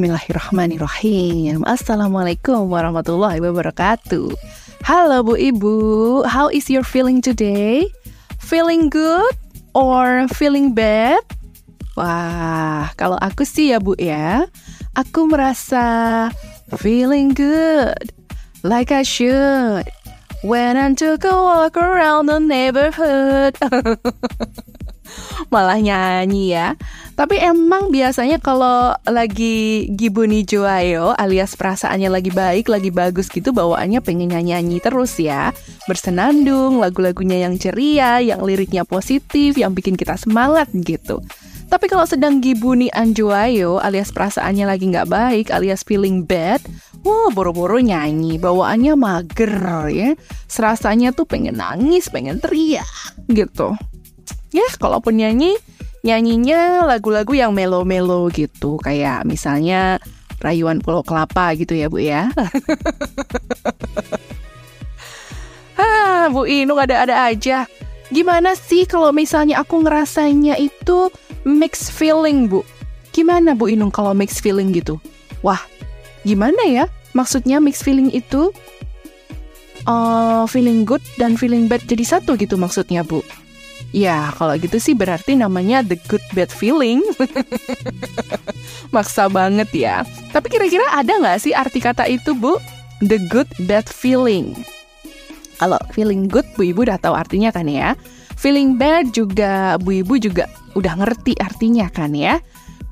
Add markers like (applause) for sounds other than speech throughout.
Bismillahirrahmanirrahim Assalamualaikum warahmatullahi wabarakatuh Halo Bu Ibu How is your feeling today? Feeling good or feeling bad? Wah, kalau aku sih ya Bu ya Aku merasa feeling good Like I should When I took a walk around the neighborhood (laughs) (laughs) Malah nyanyi ya tapi emang biasanya kalau lagi Gibuni Joayo alias perasaannya lagi baik, lagi bagus gitu bawaannya pengen nyanyi-nyanyi terus ya. Bersenandung, lagu-lagunya yang ceria, yang liriknya positif, yang bikin kita semangat gitu. Tapi kalau sedang Gibuni Anjoayo alias perasaannya lagi nggak baik alias feeling bad, wah boro-boro nyanyi, bawaannya mager ya. Serasanya tuh pengen nangis, pengen teriak gitu. Ya, kalaupun nyanyi, nyanyinya lagu-lagu yang melo-melo gitu kayak misalnya Rayuan Pulau Kelapa gitu ya Bu ya. (laughs) ah, Bu Inung ada-ada aja. Gimana sih kalau misalnya aku ngerasanya itu mixed feeling, Bu? Gimana Bu Inung kalau mixed feeling gitu? Wah, gimana ya? Maksudnya mixed feeling itu uh, feeling good dan feeling bad jadi satu gitu maksudnya, Bu? Ya, kalau gitu sih berarti namanya the good bad feeling. (laughs) Maksa banget ya. Tapi kira-kira ada nggak sih arti kata itu, Bu? The good bad feeling. Kalau feeling good, Bu Ibu udah tahu artinya kan ya. Feeling bad juga Bu Ibu juga udah ngerti artinya kan ya.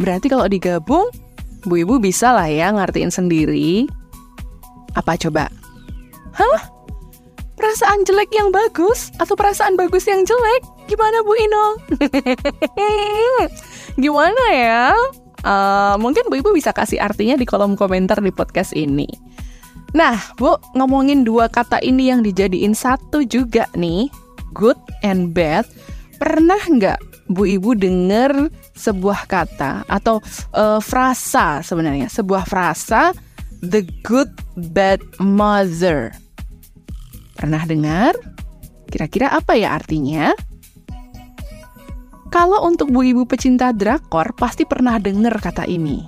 Berarti kalau digabung, Bu Ibu bisa lah ya ngertiin sendiri. Apa coba? Hah? perasaan jelek yang bagus atau perasaan bagus yang jelek? Gimana Bu Inong? (laughs) Gimana ya? Uh, mungkin Bu Ibu bisa kasih artinya di kolom komentar di podcast ini. Nah, Bu, ngomongin dua kata ini yang dijadiin satu juga nih, good and bad. Pernah nggak Bu Ibu denger sebuah kata atau uh, frasa sebenarnya, sebuah frasa the good bad mother? Pernah dengar? Kira-kira apa ya artinya? Kalau untuk bu ibu pecinta drakor, pasti pernah dengar kata ini.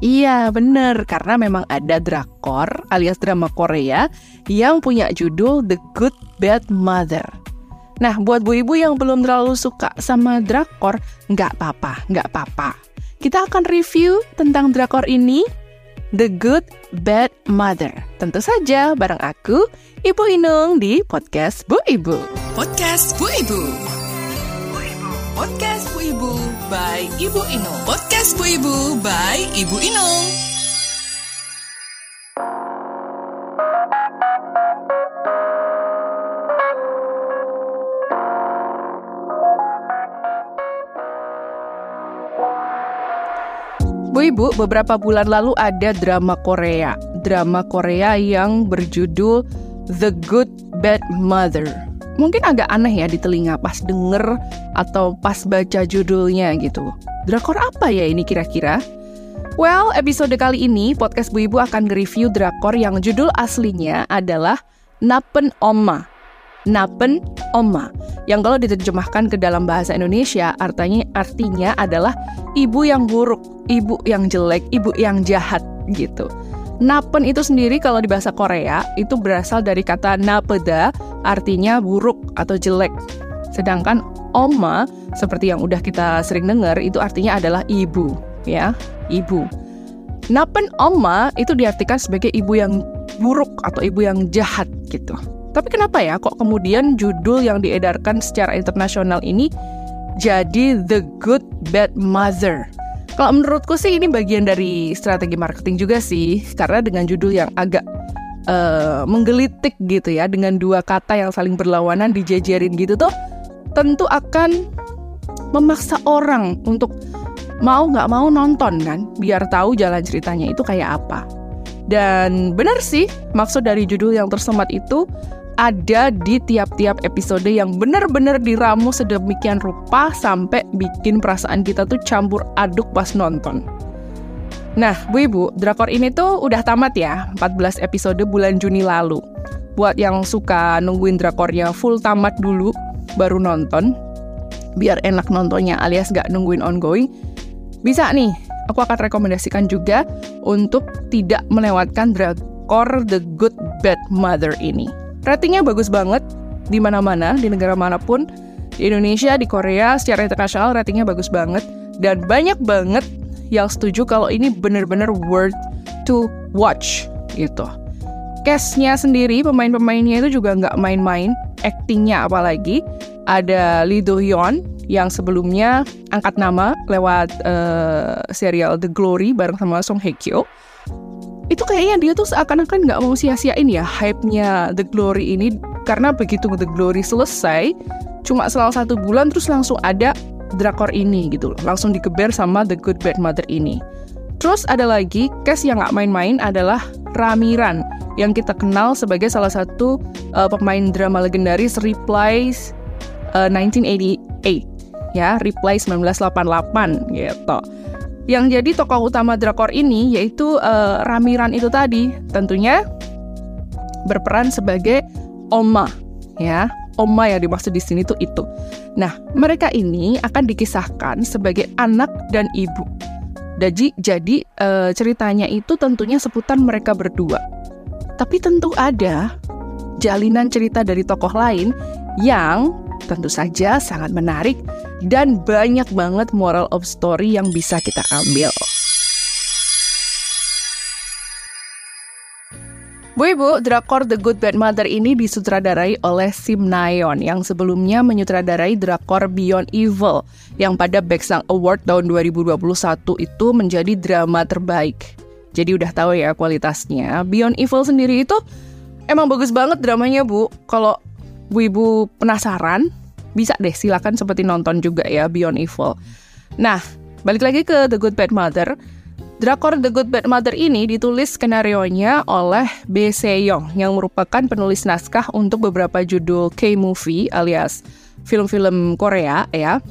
Iya, bener. Karena memang ada drakor alias drama Korea yang punya judul The Good Bad Mother. Nah, buat bu ibu yang belum terlalu suka sama drakor, nggak apa-apa, nggak apa-apa. Kita akan review tentang drakor ini The Good Bad Mother. Tentu saja bareng aku, Ibu Inung di Podcast Bu Ibu. Podcast Bu Ibu. Podcast Bu Ibu by Ibu Inung. Podcast Bu Ibu by Ibu Inung. Bu Ibu, beberapa bulan lalu ada drama Korea. Drama Korea yang berjudul The Good Bad Mother. Mungkin agak aneh ya di telinga pas denger atau pas baca judulnya gitu. Drakor apa ya ini kira-kira? Well, episode kali ini podcast Bu Ibu akan nge-review drakor yang judul aslinya adalah Napen Oma Napen Oma yang kalau diterjemahkan ke dalam bahasa Indonesia artinya artinya adalah ibu yang buruk, ibu yang jelek, ibu yang jahat gitu. Napen itu sendiri kalau di bahasa Korea itu berasal dari kata napeda artinya buruk atau jelek. Sedangkan oma seperti yang udah kita sering dengar itu artinya adalah ibu ya, ibu. Napen oma itu diartikan sebagai ibu yang buruk atau ibu yang jahat gitu. Tapi kenapa ya kok kemudian judul yang diedarkan secara internasional ini jadi The Good Bad Mother? Kalau menurutku sih ini bagian dari strategi marketing juga sih, karena dengan judul yang agak uh, menggelitik gitu ya, dengan dua kata yang saling berlawanan dijejerin gitu tuh, tentu akan memaksa orang untuk mau nggak mau nonton kan, biar tahu jalan ceritanya itu kayak apa. Dan benar sih, maksud dari judul yang tersemat itu ada di tiap-tiap episode yang benar-benar diramu sedemikian rupa sampai bikin perasaan kita tuh campur aduk pas nonton. Nah, Bu Ibu, drakor ini tuh udah tamat ya, 14 episode bulan Juni lalu. Buat yang suka nungguin drakornya full tamat dulu, baru nonton, biar enak nontonnya alias gak nungguin ongoing, bisa nih, aku akan rekomendasikan juga untuk tidak melewatkan drakor The Good Bad Mother ini. Ratingnya bagus banget di mana-mana, di negara mana pun. Di Indonesia, di Korea, secara internasional ratingnya bagus banget. Dan banyak banget yang setuju kalau ini bener-bener worth to watch gitu. Cast-nya sendiri, pemain-pemainnya itu juga nggak main-main. Actingnya apalagi. Ada Lee Do Hyun yang sebelumnya angkat nama lewat uh, serial The Glory bareng sama Song Hye Kyo itu kayaknya dia tuh seakan-akan nggak mau sia-siain ya hype-nya The Glory ini karena begitu The Glory selesai cuma selang satu bulan terus langsung ada drakor ini gitu loh. Langsung digeber sama The Good Bad Mother ini. Terus ada lagi cast yang nggak main-main adalah Ramiran yang kita kenal sebagai salah satu uh, pemain drama legendaris Replies uh, 1988 ya Reply 1988 gitu yang jadi tokoh utama drakor ini yaitu uh, Ramiran itu tadi, tentunya berperan sebagai Oma, ya. Oma yang dimaksud di sini tuh itu. Nah, mereka ini akan dikisahkan sebagai anak dan ibu. Jadi, jadi uh, ceritanya itu tentunya seputar mereka berdua. Tapi tentu ada jalinan cerita dari tokoh lain yang tentu saja sangat menarik dan banyak banget moral of story yang bisa kita ambil. Bu Ibu, drakor The Good Bad Mother ini disutradarai oleh Sim Nayon yang sebelumnya menyutradarai drakor Beyond Evil yang pada Baeksang Award tahun 2021 itu menjadi drama terbaik. Jadi udah tahu ya kualitasnya. Beyond Evil sendiri itu emang bagus banget dramanya Bu. Kalau Bu Ibu penasaran, bisa deh silakan seperti nonton juga ya Beyond Evil. Nah, balik lagi ke The Good Bad Mother. Drakor The Good Bad Mother ini ditulis skenario-nya oleh B. Seyong yang merupakan penulis naskah untuk beberapa judul K-movie alias film-film Korea ya.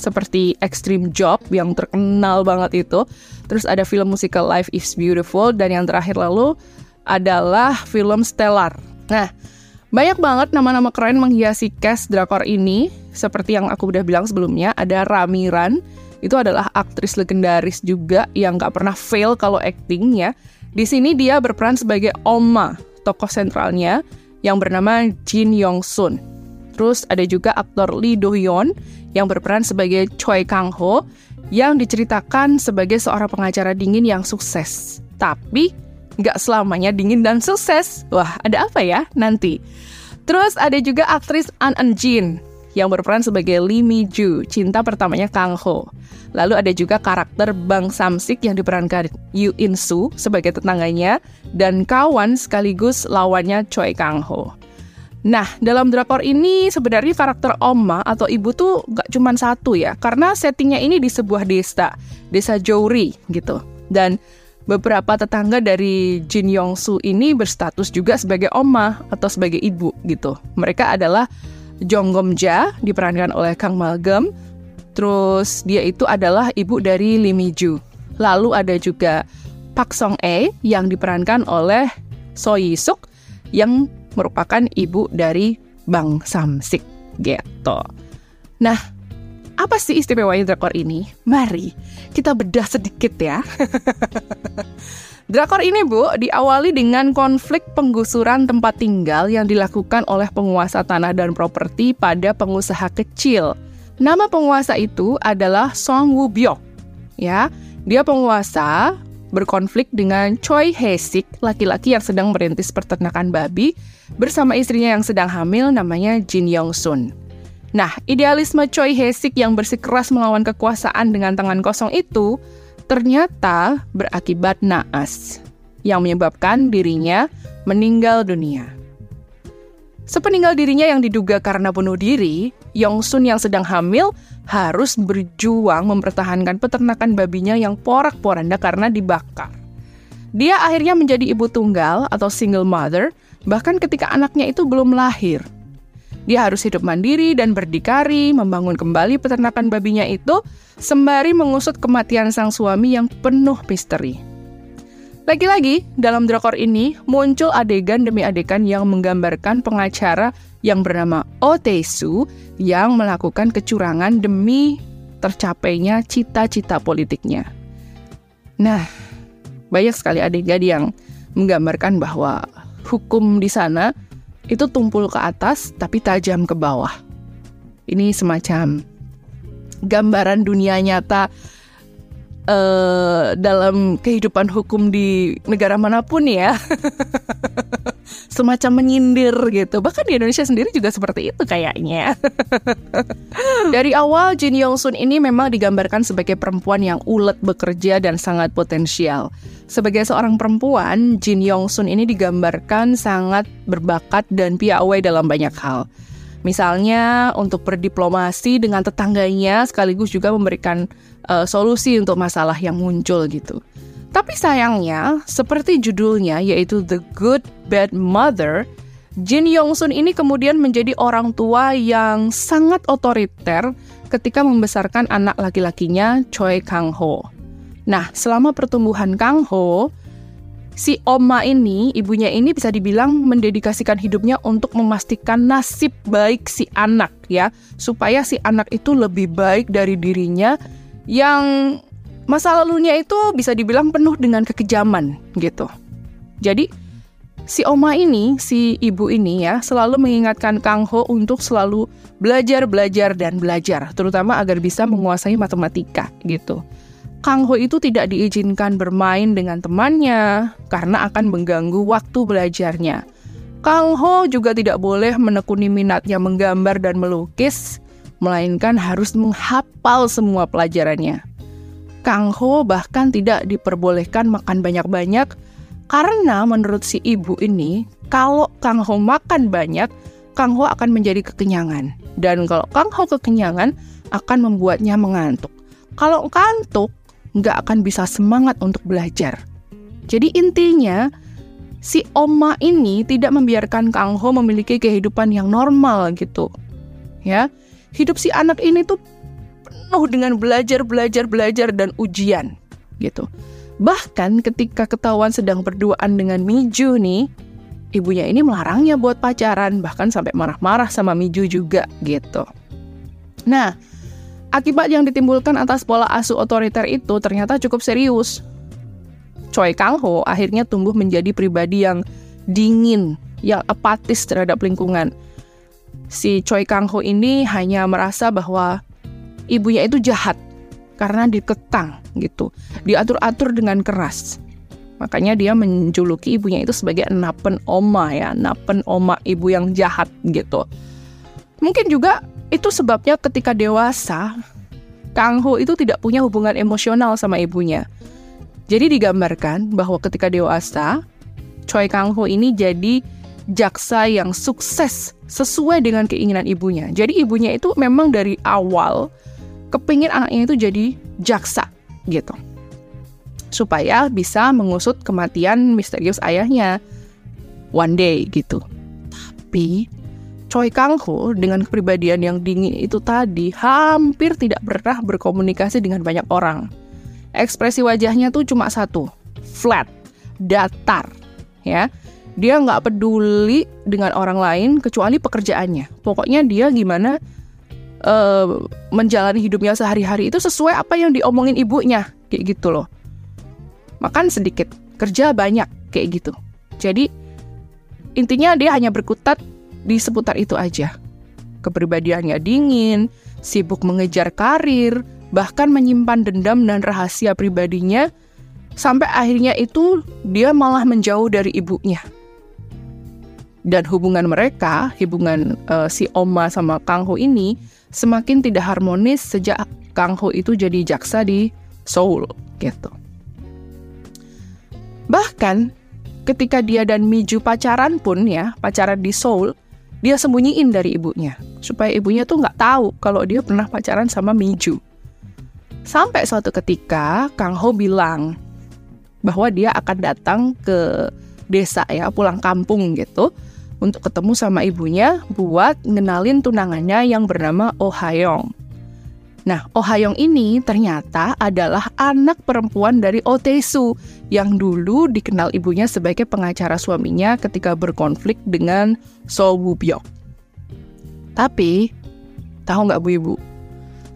Seperti Extreme Job yang terkenal banget itu. Terus ada film musikal Life is Beautiful dan yang terakhir lalu adalah film Stellar. Nah, banyak banget nama-nama keren menghiasi cast drakor ini. Seperti yang aku udah bilang sebelumnya, ada Ramiran. Itu adalah aktris legendaris juga yang gak pernah fail kalau acting ya. Di sini dia berperan sebagai Oma, tokoh sentralnya yang bernama Jin Yong Sun. Terus ada juga aktor Lee Do Hyun yang berperan sebagai Choi Kang Ho yang diceritakan sebagai seorang pengacara dingin yang sukses. Tapi nggak selamanya dingin dan sukses. Wah, ada apa ya nanti? Terus ada juga aktris An Eun Jin yang berperan sebagai Lee Mi Ju, cinta pertamanya Kang Ho. Lalu ada juga karakter Bang Samsik yang diperankan Yu In Su sebagai tetangganya dan kawan sekaligus lawannya Choi Kang Ho. Nah, dalam drakor ini sebenarnya karakter Oma atau ibu tuh gak cuma satu ya, karena settingnya ini di sebuah desa, desa Jouri gitu. Dan beberapa tetangga dari Jin Yong Su ini berstatus juga sebagai oma atau sebagai ibu gitu. Mereka adalah Jong Gom Ja diperankan oleh Kang Malgam. Terus dia itu adalah ibu dari Lee Mi Ju. Lalu ada juga Pak Song E yang diperankan oleh So Yi Suk yang merupakan ibu dari Bang Samsik gitu. Nah, apa sih istimewanya drakor ini? Mari kita bedah sedikit ya. (laughs) drakor ini, Bu, diawali dengan konflik penggusuran tempat tinggal yang dilakukan oleh penguasa tanah dan properti pada pengusaha kecil. Nama penguasa itu adalah Song Woo Byok. Ya, dia penguasa berkonflik dengan Choi Hesik, laki-laki yang sedang merintis peternakan babi, bersama istrinya yang sedang hamil namanya Jin Yong Sun. Nah, idealisme Choi Hesik yang bersikeras melawan kekuasaan dengan tangan kosong itu ternyata berakibat naas yang menyebabkan dirinya meninggal dunia. Sepeninggal dirinya yang diduga karena bunuh diri, Yong Sun yang sedang hamil harus berjuang mempertahankan peternakan babinya yang porak-poranda karena dibakar. Dia akhirnya menjadi ibu tunggal atau single mother, bahkan ketika anaknya itu belum lahir. Dia harus hidup mandiri dan berdikari, membangun kembali peternakan babinya itu, sembari mengusut kematian sang suami yang penuh misteri. Lagi-lagi, dalam drakor ini muncul adegan demi adegan yang menggambarkan pengacara yang bernama Tae-soo yang melakukan kecurangan demi tercapainya cita-cita politiknya. Nah, banyak sekali adegan yang menggambarkan bahwa hukum di sana itu tumpul ke atas tapi tajam ke bawah. Ini semacam gambaran dunia nyata uh, dalam kehidupan hukum di negara mana pun ya. (laughs) Semacam menyindir gitu. Bahkan di Indonesia sendiri juga seperti itu kayaknya. (laughs) Dari awal Jin Yong Sun ini memang digambarkan sebagai perempuan yang ulet bekerja dan sangat potensial. Sebagai seorang perempuan, Jin Yong Sun ini digambarkan sangat berbakat dan piawai dalam banyak hal. Misalnya untuk berdiplomasi dengan tetangganya sekaligus juga memberikan uh, solusi untuk masalah yang muncul gitu. Tapi sayangnya, seperti judulnya yaitu The Good Bad Mother, Jin Yong Sun ini kemudian menjadi orang tua yang sangat otoriter ketika membesarkan anak laki-lakinya Choi Kang Ho. Nah, selama pertumbuhan Kang Ho, si Oma ini, ibunya ini bisa dibilang mendedikasikan hidupnya untuk memastikan nasib baik si anak ya, supaya si anak itu lebih baik dari dirinya yang masa lalunya itu bisa dibilang penuh dengan kekejaman gitu. Jadi si Oma ini, si ibu ini ya, selalu mengingatkan Kang Ho untuk selalu belajar, belajar dan belajar, terutama agar bisa menguasai matematika gitu. Kang Ho itu tidak diizinkan bermain dengan temannya karena akan mengganggu waktu belajarnya. Kang Ho juga tidak boleh menekuni minatnya menggambar dan melukis, melainkan harus menghafal semua pelajarannya. Kang Ho bahkan tidak diperbolehkan makan banyak-banyak karena menurut si ibu ini, kalau Kang Ho makan banyak, Kang Ho akan menjadi kekenyangan. Dan kalau Kang Ho kekenyangan, akan membuatnya mengantuk. Kalau kantuk, nggak akan bisa semangat untuk belajar. Jadi intinya, si Oma ini tidak membiarkan Kang Ho memiliki kehidupan yang normal gitu. Ya, hidup si anak ini tuh penuh dengan belajar, belajar, belajar dan ujian gitu. Bahkan ketika ketahuan sedang berduaan dengan Miju nih, ibunya ini melarangnya buat pacaran, bahkan sampai marah-marah sama Miju juga gitu. Nah, Akibat yang ditimbulkan atas pola asuh otoriter itu ternyata cukup serius. Choi Kang Ho akhirnya tumbuh menjadi pribadi yang dingin, yang apatis terhadap lingkungan. Si Choi Kang Ho ini hanya merasa bahwa ibunya itu jahat karena dikekang gitu, diatur-atur dengan keras. Makanya dia menjuluki ibunya itu sebagai napen oma ya, napen oma ibu yang jahat gitu. Mungkin juga itu sebabnya ketika dewasa, Kang Ho itu tidak punya hubungan emosional sama ibunya. Jadi digambarkan bahwa ketika dewasa, Choi Kang Ho ini jadi jaksa yang sukses sesuai dengan keinginan ibunya. Jadi ibunya itu memang dari awal kepingin anaknya itu jadi jaksa gitu. Supaya bisa mengusut kematian misterius ayahnya one day gitu. Tapi Choi Kang Ho dengan kepribadian yang dingin itu tadi hampir tidak pernah berkomunikasi dengan banyak orang. Ekspresi wajahnya tuh cuma satu, flat, datar, ya. Dia nggak peduli dengan orang lain kecuali pekerjaannya. Pokoknya dia gimana uh, menjalani hidupnya sehari-hari itu sesuai apa yang diomongin ibunya, kayak gitu loh. Makan sedikit, kerja banyak, kayak gitu. Jadi intinya dia hanya berkutat di seputar itu aja. Kepribadiannya dingin, sibuk mengejar karir, bahkan menyimpan dendam dan rahasia pribadinya Sampai akhirnya itu dia malah menjauh dari ibunya. Dan hubungan mereka, hubungan uh, si Oma sama Kang Ho ini semakin tidak harmonis sejak Kang Ho itu jadi jaksa di Seoul gitu. Bahkan ketika dia dan Miju pacaran pun ya, pacaran di Seoul, dia sembunyiin dari ibunya supaya ibunya tuh nggak tahu kalau dia pernah pacaran sama Miju. Sampai suatu ketika Kang Ho bilang bahwa dia akan datang ke desa ya, pulang kampung gitu untuk ketemu sama ibunya buat ngenalin tunangannya yang bernama Oh Hayong. Nah, Oh Hayong ini ternyata adalah anak perempuan dari Oh yang dulu dikenal ibunya sebagai pengacara suaminya ketika berkonflik dengan So Woo. Tapi, tahu nggak Bu Ibu?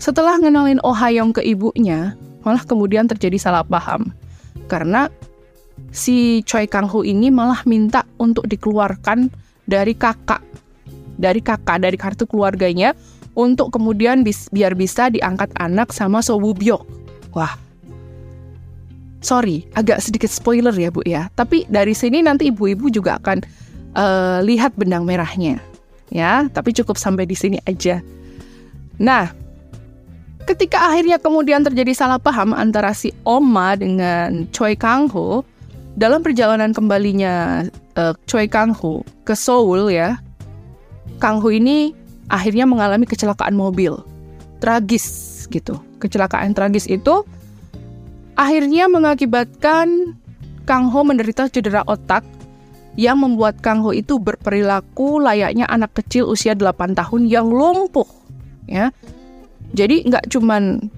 Setelah ngenalin Oh Hayong ke ibunya, malah kemudian terjadi salah paham. Karena si Choi Kang Ho ini malah minta untuk dikeluarkan dari kakak dari kakak dari kartu keluarganya untuk kemudian bis, biar bisa diangkat anak sama Sobubyok. Wah, sorry, agak sedikit spoiler ya Bu ya. Tapi dari sini nanti ibu-ibu juga akan uh, lihat benang merahnya. Ya, tapi cukup sampai di sini aja. Nah, ketika akhirnya kemudian terjadi salah paham antara si Oma dengan Choi Kang Ho, dalam perjalanan kembalinya uh, Choi Kang Ho ke Seoul ya, Kang Ho ini akhirnya mengalami kecelakaan mobil. Tragis gitu. Kecelakaan tragis itu akhirnya mengakibatkan Kang Ho menderita cedera otak yang membuat Kang Ho itu berperilaku layaknya anak kecil usia 8 tahun yang lumpuh. Ya. Jadi nggak cuman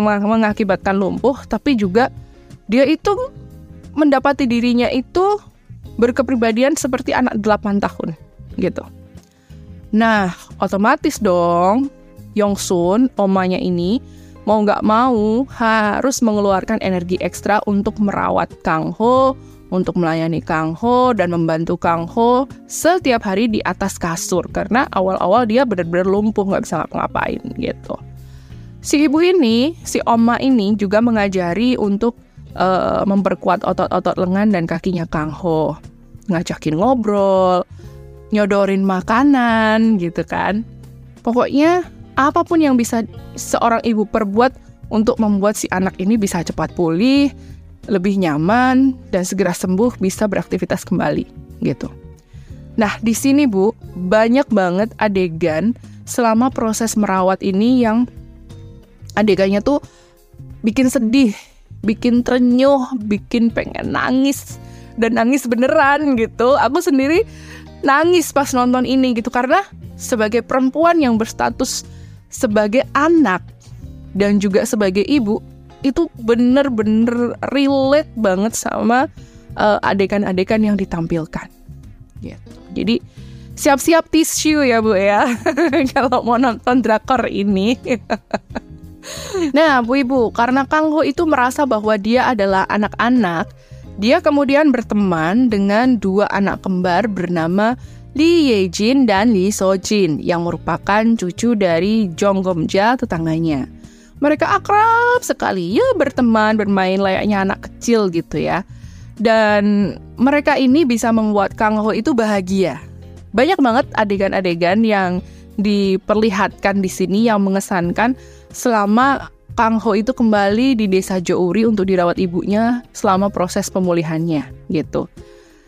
mengakibatkan lumpuh, tapi juga dia itu mendapati dirinya itu berkepribadian seperti anak 8 tahun gitu. Nah, otomatis dong Yongsun, omanya ini mau nggak mau harus mengeluarkan energi ekstra untuk merawat Kang Ho, untuk melayani Kang Ho dan membantu Kang Ho setiap hari di atas kasur karena awal-awal dia benar-benar lumpuh nggak bisa ngapa-ngapain gitu. Si ibu ini, si oma ini juga mengajari untuk uh, memperkuat otot-otot lengan dan kakinya Kang Ho, ngajakin ngobrol, nyodorin makanan gitu kan. Pokoknya apa pun yang bisa seorang ibu perbuat untuk membuat si anak ini bisa cepat pulih, lebih nyaman dan segera sembuh bisa beraktivitas kembali gitu. Nah, di sini Bu, banyak banget adegan selama proses merawat ini yang adegannya tuh bikin sedih, bikin terenyuh, bikin pengen nangis dan nangis beneran gitu. Aku sendiri nangis pas nonton ini gitu karena sebagai perempuan yang berstatus sebagai anak dan juga sebagai ibu itu bener-bener relate banget sama uh, adegan-adegan yang ditampilkan gitu. Jadi siap-siap tisu ya Bu ya (laughs) kalau mau nonton drakor ini. (laughs) nah, Bu Ibu, karena Kang Ho itu merasa bahwa dia adalah anak-anak dia kemudian berteman dengan dua anak kembar bernama Lee Ye-jin dan Lee So-jin yang merupakan cucu dari Jong Gom-ja tetangganya. Mereka akrab sekali, ya berteman, bermain layaknya anak kecil gitu ya. Dan mereka ini bisa membuat Kang Ho itu bahagia. Banyak banget adegan-adegan yang diperlihatkan di sini yang mengesankan selama Kang Ho itu kembali di desa Jouri untuk dirawat ibunya selama proses pemulihannya gitu.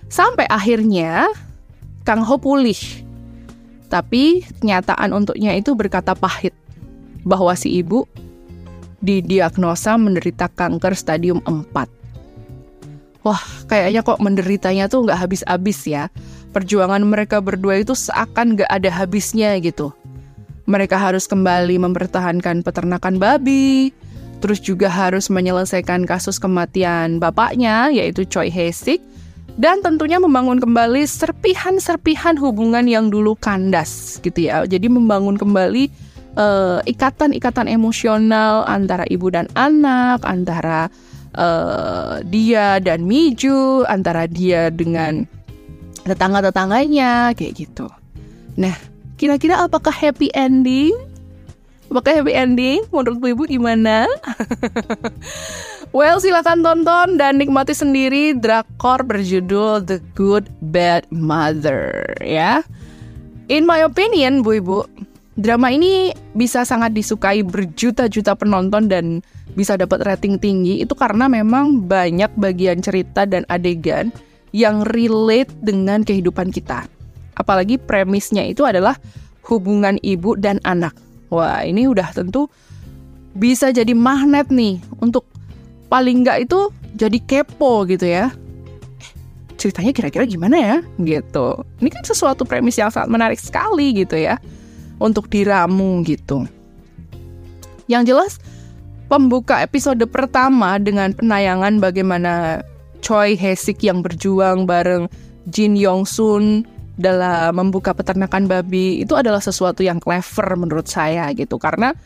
Sampai akhirnya Kang Ho pulih. Tapi kenyataan untuknya itu berkata pahit bahwa si ibu didiagnosa menderita kanker stadium 4. Wah, kayaknya kok menderitanya tuh nggak habis-habis ya. Perjuangan mereka berdua itu seakan nggak ada habisnya gitu. Mereka harus kembali mempertahankan peternakan babi, terus juga harus menyelesaikan kasus kematian bapaknya, yaitu Choi Hesik, dan tentunya membangun kembali serpihan-serpihan hubungan yang dulu kandas gitu ya. Jadi membangun kembali eh, ikatan-ikatan uh, emosional antara ibu dan anak, antara uh, dia dan Miju, antara dia dengan tetangga-tetangganya kayak gitu. Nah, Kira-kira apakah happy ending? Apakah happy ending? Menurut Bu Ibu gimana? (laughs) well, silakan tonton dan nikmati sendiri drakor berjudul The Good Bad Mother ya. In my opinion, Bu Ibu, drama ini bisa sangat disukai berjuta-juta penonton dan bisa dapat rating tinggi itu karena memang banyak bagian cerita dan adegan yang relate dengan kehidupan kita. Apalagi premisnya itu adalah hubungan ibu dan anak. Wah, ini udah tentu bisa jadi magnet nih untuk paling nggak itu jadi kepo gitu ya. Ceritanya kira-kira gimana ya? Gitu. Ini kan sesuatu premis yang sangat menarik sekali gitu ya untuk diramu gitu. Yang jelas pembuka episode pertama dengan penayangan bagaimana Choi Hesik yang berjuang bareng Jin Yong Sun dalam membuka peternakan babi itu adalah sesuatu yang clever menurut saya gitu. Karena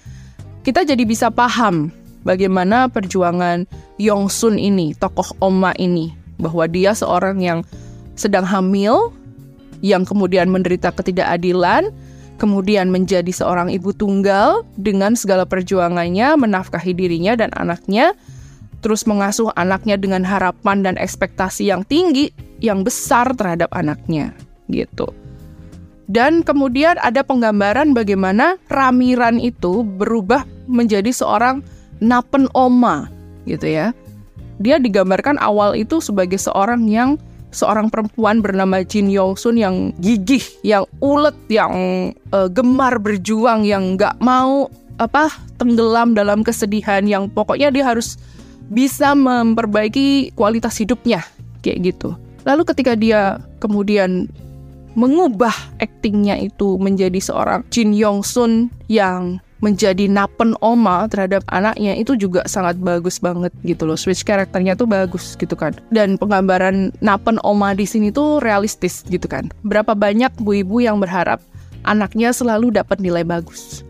kita jadi bisa paham bagaimana perjuangan Yong Sun ini, tokoh Oma ini, bahwa dia seorang yang sedang hamil, yang kemudian menderita ketidakadilan, kemudian menjadi seorang ibu tunggal dengan segala perjuangannya menafkahi dirinya dan anaknya, terus mengasuh anaknya dengan harapan dan ekspektasi yang tinggi, yang besar terhadap anaknya gitu. Dan kemudian ada penggambaran bagaimana Ramiran itu berubah menjadi seorang Napen Oma gitu ya. Dia digambarkan awal itu sebagai seorang yang seorang perempuan bernama Jin Yong Sun yang gigih, yang ulet, yang uh, gemar berjuang, yang nggak mau apa tenggelam dalam kesedihan, yang pokoknya dia harus bisa memperbaiki kualitas hidupnya kayak gitu. Lalu ketika dia kemudian mengubah aktingnya itu menjadi seorang Jin Yong Sun yang menjadi napen oma terhadap anaknya itu juga sangat bagus banget gitu loh. Switch karakternya tuh bagus gitu kan. Dan penggambaran napen oma di sini tuh realistis gitu kan. Berapa banyak bu ibu yang berharap anaknya selalu dapat nilai bagus?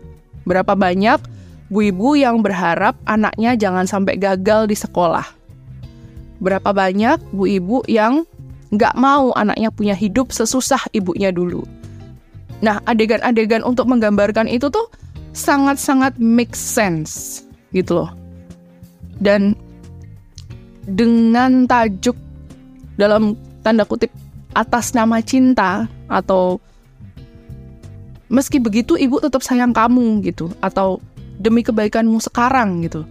Berapa banyak bu ibu yang berharap anaknya jangan sampai gagal di sekolah? Berapa banyak bu ibu yang nggak mau anaknya punya hidup sesusah ibunya dulu. Nah, adegan-adegan untuk menggambarkan itu tuh sangat-sangat make sense gitu loh. Dan dengan tajuk dalam tanda kutip atas nama cinta atau meski begitu ibu tetap sayang kamu gitu atau demi kebaikanmu sekarang gitu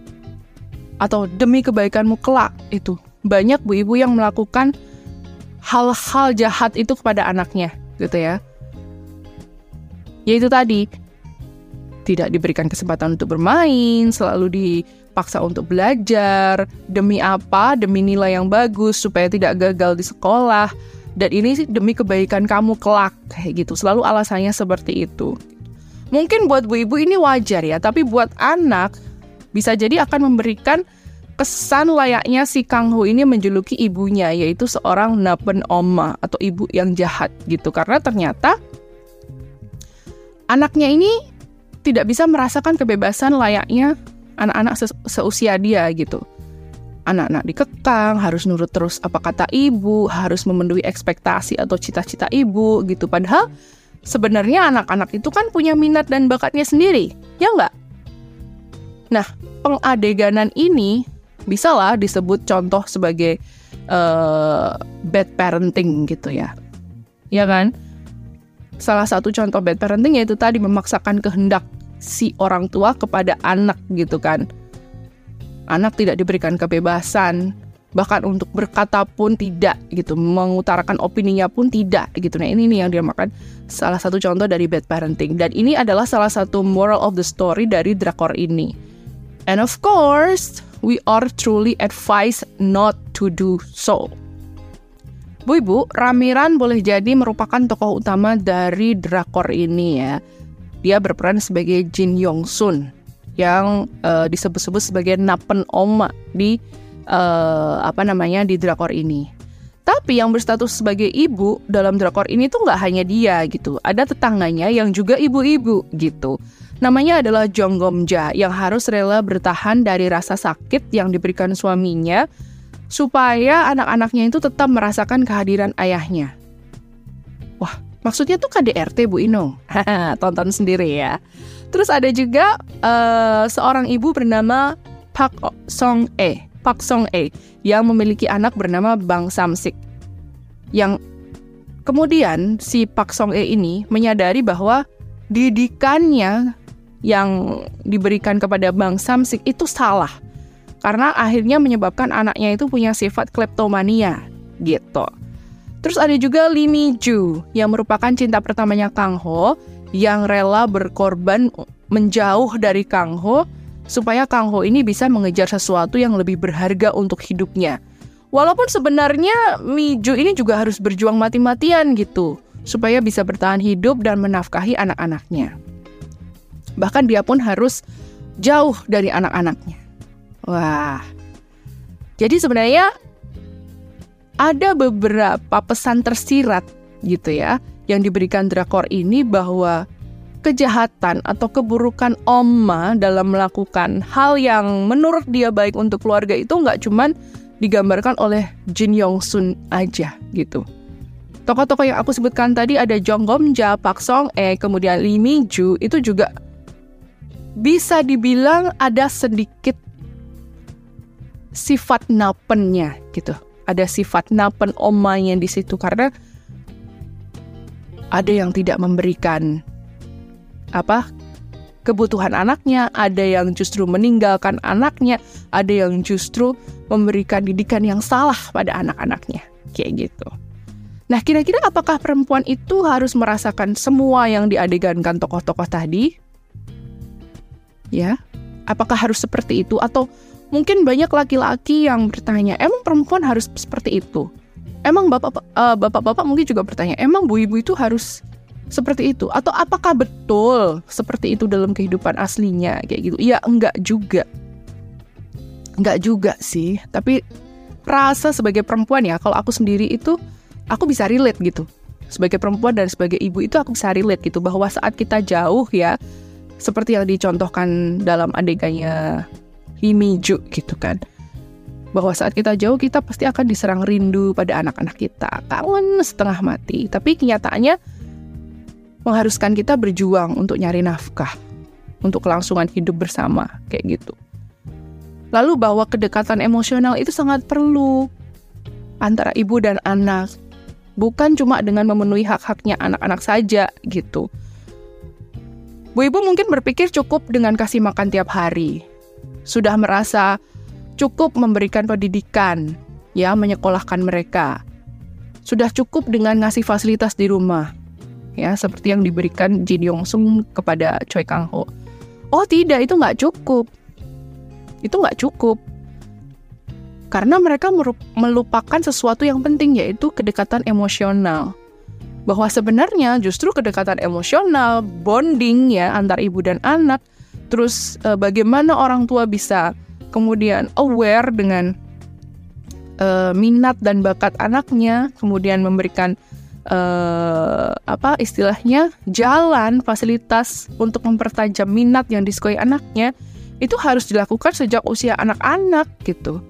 atau demi kebaikanmu kelak itu banyak bu ibu yang melakukan hal-hal jahat itu kepada anaknya, gitu ya. Yaitu tadi, tidak diberikan kesempatan untuk bermain, selalu dipaksa untuk belajar, demi apa? Demi nilai yang bagus, supaya tidak gagal di sekolah. Dan ini sih demi kebaikan kamu kelak, kayak gitu. Selalu alasannya seperti itu. Mungkin buat bu ibu ini wajar ya, tapi buat anak bisa jadi akan memberikan kesan layaknya si Kang Ho ini menjuluki ibunya yaitu seorang napen oma atau ibu yang jahat gitu karena ternyata anaknya ini tidak bisa merasakan kebebasan layaknya anak-anak se seusia dia gitu. Anak-anak dikekang, harus nurut terus apa kata ibu, harus memenuhi ekspektasi atau cita-cita ibu gitu. Padahal sebenarnya anak-anak itu kan punya minat dan bakatnya sendiri, ya nggak? Nah, pengadeganan ini bisa lah disebut contoh sebagai uh, bad parenting gitu ya. Ya kan? Salah satu contoh bad parenting yaitu tadi memaksakan kehendak si orang tua kepada anak gitu kan. Anak tidak diberikan kebebasan, bahkan untuk berkata pun tidak gitu, mengutarakan opininya pun tidak gitu. Nah ini nih yang dia makan salah satu contoh dari bad parenting dan ini adalah salah satu moral of the story dari drakor ini. And of course, we are truly advised not to do so. Bu Ibu, Ramiran boleh jadi merupakan tokoh utama dari drakor ini ya. Dia berperan sebagai Jin Yong Sun yang uh, disebut-sebut sebagai Napen Oma di uh, apa namanya di drakor ini. Tapi yang berstatus sebagai ibu dalam drakor ini tuh nggak hanya dia gitu. Ada tetangganya yang juga ibu-ibu gitu. Namanya adalah Jong Gomja yang harus rela bertahan dari rasa sakit yang diberikan suaminya supaya anak-anaknya itu tetap merasakan kehadiran ayahnya. Wah, Maksudnya tuh KDRT Bu Inung. (laughs) Tonton sendiri ya. Terus ada juga uh, seorang ibu bernama Park Song E, Park Song E yang memiliki anak bernama Bang Samsik. Yang kemudian si Park Song E ini menyadari bahwa didikannya yang diberikan kepada Bang Samsik itu salah. Karena akhirnya menyebabkan anaknya itu punya sifat kleptomania gitu. Terus ada juga Lee Mi Ju yang merupakan cinta pertamanya Kang Ho yang rela berkorban menjauh dari Kang Ho supaya Kang Ho ini bisa mengejar sesuatu yang lebih berharga untuk hidupnya. Walaupun sebenarnya Miju ini juga harus berjuang mati-matian gitu supaya bisa bertahan hidup dan menafkahi anak-anaknya. Bahkan dia pun harus jauh dari anak-anaknya. Wah. Jadi sebenarnya ada beberapa pesan tersirat gitu ya yang diberikan drakor ini bahwa kejahatan atau keburukan Oma dalam melakukan hal yang menurut dia baik untuk keluarga itu nggak cuman digambarkan oleh Jin Yong Sun aja gitu. Tokoh-tokoh yang aku sebutkan tadi ada Jong Gom Ja, Pak Song E, kemudian Lee Mi Ju itu juga bisa dibilang ada sedikit sifat napennya gitu. Ada sifat napen omanya di situ karena ada yang tidak memberikan apa kebutuhan anaknya, ada yang justru meninggalkan anaknya, ada yang justru memberikan didikan yang salah pada anak-anaknya, kayak gitu. Nah, kira-kira apakah perempuan itu harus merasakan semua yang diadegankan tokoh-tokoh tadi? Ya, apakah harus seperti itu atau mungkin banyak laki-laki yang bertanya, emang perempuan harus seperti itu? Emang bapak uh, bapak-bapak mungkin juga bertanya, emang bu ibu itu harus seperti itu atau apakah betul seperti itu dalam kehidupan aslinya kayak gitu? Iya, enggak juga. Enggak juga sih, tapi rasa sebagai perempuan ya, kalau aku sendiri itu aku bisa relate gitu. Sebagai perempuan dan sebagai ibu itu aku bisa relate gitu bahwa saat kita jauh ya seperti yang dicontohkan dalam adegannya Himiju gitu kan. Bahwa saat kita jauh kita pasti akan diserang rindu pada anak-anak kita. Kangen setengah mati. Tapi kenyataannya mengharuskan kita berjuang untuk nyari nafkah. Untuk kelangsungan hidup bersama kayak gitu. Lalu bahwa kedekatan emosional itu sangat perlu antara ibu dan anak. Bukan cuma dengan memenuhi hak-haknya anak-anak saja gitu Bu ibu mungkin berpikir cukup dengan kasih makan tiap hari sudah merasa cukup memberikan pendidikan, ya, menyekolahkan mereka. Sudah cukup dengan ngasih fasilitas di rumah, ya, seperti yang diberikan Jin Yong Sung kepada Choi Kang Ho. Oh tidak, itu nggak cukup. Itu nggak cukup. Karena mereka melupakan sesuatu yang penting, yaitu kedekatan emosional. Bahwa sebenarnya justru kedekatan emosional, bonding ya antar ibu dan anak, terus eh, bagaimana orang tua bisa kemudian aware dengan uh, minat dan bakat anaknya, kemudian memberikan uh, apa istilahnya jalan fasilitas untuk mempertajam minat yang disukai anaknya itu harus dilakukan sejak usia anak-anak gitu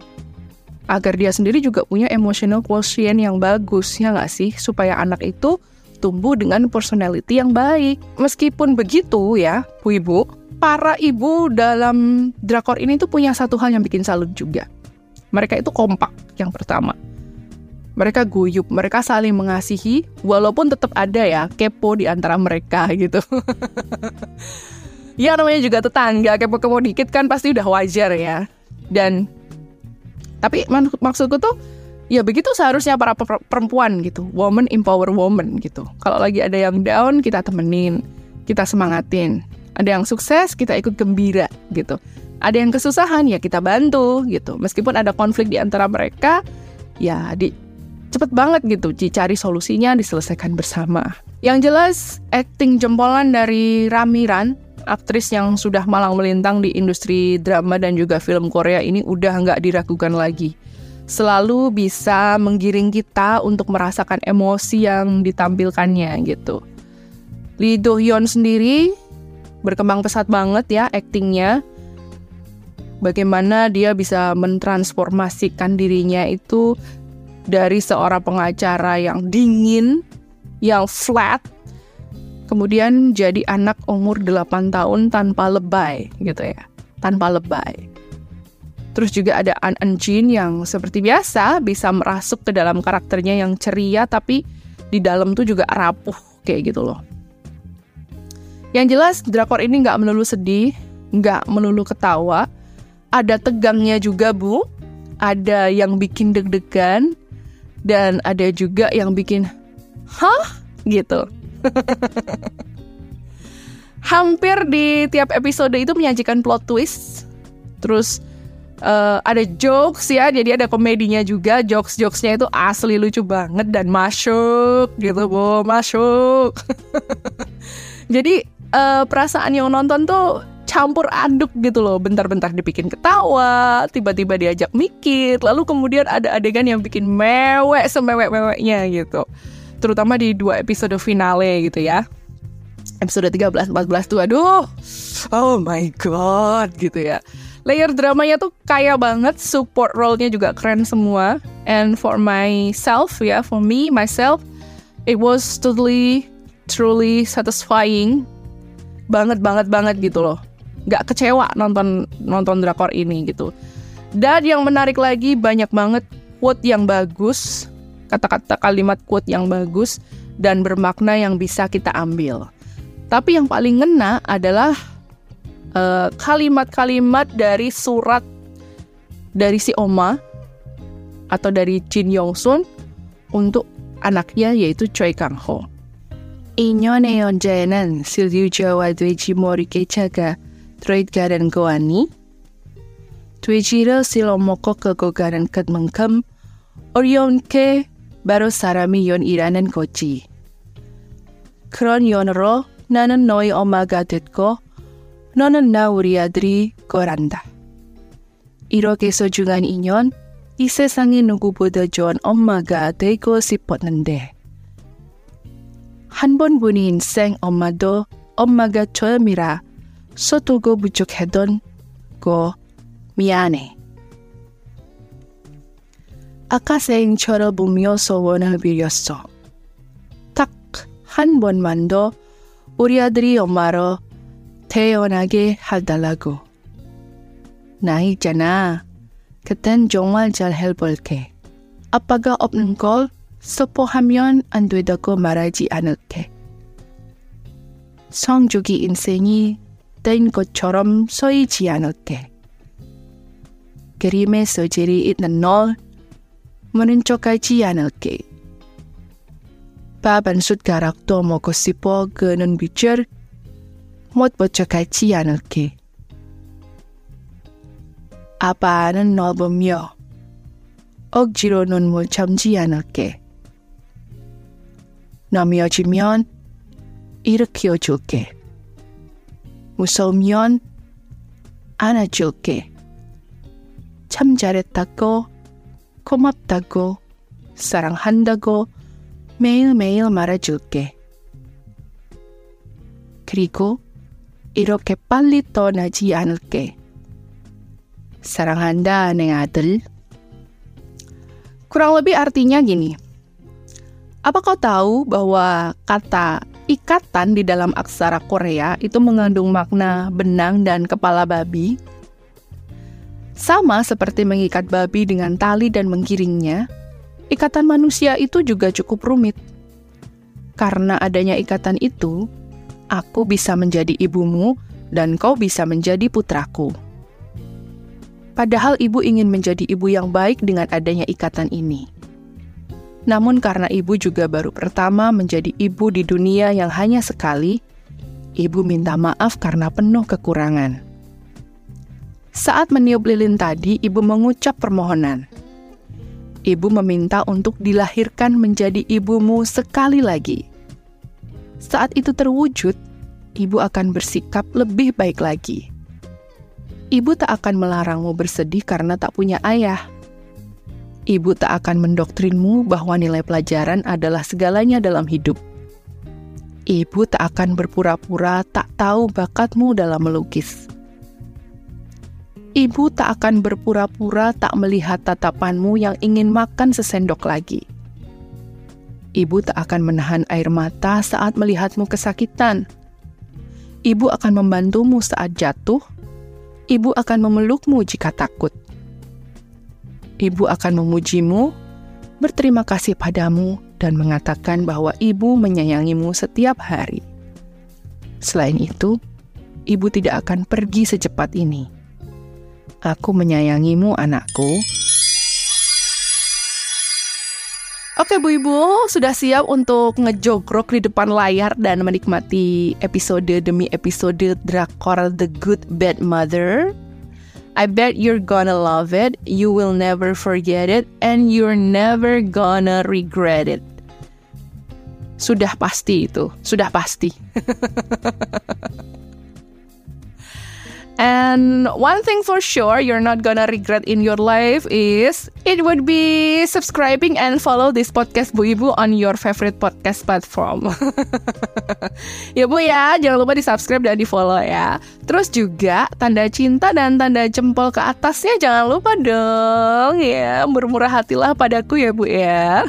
agar dia sendiri juga punya emotional quotient yang bagus ya nggak sih supaya anak itu tumbuh dengan personality yang baik meskipun begitu ya bu ibu para ibu dalam drakor ini tuh punya satu hal yang bikin salut juga. Mereka itu kompak yang pertama. Mereka guyup, mereka saling mengasihi, walaupun tetap ada ya kepo di antara mereka (laughs) gitu. ya namanya juga tetangga, kepo-kepo dikit kan pasti udah wajar ya. Dan tapi maksudku tuh ya begitu seharusnya para perempuan gitu, woman empower woman gitu. Kalau lagi ada yang down kita temenin, kita semangatin ada yang sukses, kita ikut gembira gitu. Ada yang kesusahan, ya kita bantu gitu. Meskipun ada konflik di antara mereka, ya di cepet banget gitu dicari solusinya, diselesaikan bersama. Yang jelas, acting jempolan dari Ramiran, aktris yang sudah malang melintang di industri drama dan juga film Korea ini udah nggak diragukan lagi. Selalu bisa menggiring kita untuk merasakan emosi yang ditampilkannya gitu. Lee Do Hyun sendiri berkembang pesat banget ya aktingnya. Bagaimana dia bisa mentransformasikan dirinya itu dari seorang pengacara yang dingin yang flat kemudian jadi anak umur 8 tahun tanpa lebay gitu ya. Tanpa lebay. Terus juga ada An Jin yang seperti biasa bisa merasuk ke dalam karakternya yang ceria tapi di dalam tuh juga rapuh kayak gitu loh. Yang jelas drakor ini nggak melulu sedih nggak melulu ketawa. Ada tegangnya juga bu. Ada yang bikin deg-degan dan ada juga yang bikin hah? gitu (laughs) Hampir di tiap episode itu menyajikan plot twist. Terus uh, ada jokes ya, jadi ada komedinya juga. Jokes-jokesnya itu asli lucu banget dan masuk gitu, bu, masuk. (laughs) jadi uh, perasaan yang nonton tuh campur aduk gitu loh. Bentar-bentar dibikin ketawa, tiba-tiba diajak mikir, lalu kemudian ada adegan yang bikin mewek semewek-meweknya gitu terutama di dua episode finale gitu ya. Episode 13 14 tuh aduh. Oh my god gitu ya. Layer dramanya tuh kaya banget support role-nya juga keren semua. And for myself ya yeah, for me myself it was totally truly satisfying. Banget banget banget gitu loh. Nggak kecewa nonton nonton drakor ini gitu. Dan yang menarik lagi banyak banget quote yang bagus kata-kata kalimat quote yang bagus dan bermakna yang bisa kita ambil. Tapi yang paling ngena adalah eh, kalimat-kalimat uh, dari surat dari si Oma atau dari Jin Yong Sun untuk anaknya yaitu Choi Kang Ho. Inyo neon silju jawa mori garen goani. Silomoko orion ke 바로 사람이 연이라는 거지. 그런 연으로 나는 너희 엄마가 됐고 너는 나 우리 아들이 거란다. 이렇게 소중한 인연, 이 세상에 누구보다 좋은 엄마가 되고 싶었는데 한 번뿐인 인생 엄마도 엄마가 처음이라 서투고 부족했던 거 미안해. 아카생 쳐다보며 소원을 빌렸어. 딱 한 번만 더 우리 아들이 엄마로 태어나게 해달라고. 나 있잖아. 그땐 정말 잘 해볼게. 아빠가 없는 걸 스포하면 안 되다고 말하지 않을게. 성주기 인생이 된 것처럼 서이지 않을게. 그림의 소질이 있는 널 menunjukkan 않을게. Papan sutgarakto 먹고 싶어 그는 빛을 못 버쳐가지 않을게. 아빠는 널 보며 억지로 눈물 참지 않을게. 넘어지면 일으켜 줄게. 무서우면 안아줄게. 참 잘했다고 고맙다고, 사랑한다고 매일매일 말해줄게. 그리고 이렇게 빨리 떠나지 않을게. Saranghanda, 내 아들. Kurang lebih artinya gini. Apa kau tahu bahwa kata ikatan di dalam aksara Korea itu mengandung makna benang dan kepala babi? Sama seperti mengikat babi dengan tali dan menggiringnya, ikatan manusia itu juga cukup rumit. Karena adanya ikatan itu, aku bisa menjadi ibumu dan kau bisa menjadi putraku. Padahal ibu ingin menjadi ibu yang baik dengan adanya ikatan ini. Namun karena ibu juga baru pertama menjadi ibu di dunia yang hanya sekali, ibu minta maaf karena penuh kekurangan. Saat meniup lilin tadi, ibu mengucap permohonan. Ibu meminta untuk dilahirkan menjadi ibumu sekali lagi. Saat itu terwujud, ibu akan bersikap lebih baik lagi. Ibu tak akan melarangmu bersedih karena tak punya ayah. Ibu tak akan mendoktrinmu bahwa nilai pelajaran adalah segalanya dalam hidup. Ibu tak akan berpura-pura tak tahu bakatmu dalam melukis ibu tak akan berpura-pura tak melihat tatapanmu yang ingin makan sesendok lagi. Ibu tak akan menahan air mata saat melihatmu kesakitan. Ibu akan membantumu saat jatuh. Ibu akan memelukmu jika takut. Ibu akan memujimu, berterima kasih padamu, dan mengatakan bahwa ibu menyayangimu setiap hari. Selain itu, ibu tidak akan pergi secepat ini. Aku menyayangimu, anakku. Oke Bu Ibu, sudah siap untuk ngejogrok di depan layar dan menikmati episode demi episode drakor The Good Bad Mother? I bet you're gonna love it, you will never forget it, and you're never gonna regret it. Sudah pasti itu, sudah pasti. (laughs) And one thing for sure you're not gonna regret in your life is it would be subscribing and follow this podcast Bu Ibu on your favorite podcast platform. (laughs) ya Bu ya, jangan lupa di subscribe dan di follow ya. Terus juga tanda cinta dan tanda jempol ke atasnya jangan lupa dong ya. Murmurah hatilah padaku ya Bu ya.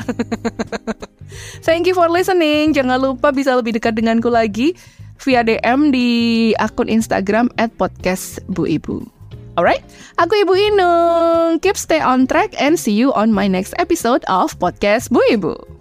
(laughs) Thank you for listening. Jangan lupa bisa lebih dekat denganku lagi via DM di akun Instagram podcast Bu Ibu. Alright, aku Ibu Inung. Keep stay on track and see you on my next episode of Podcast Bu Ibu.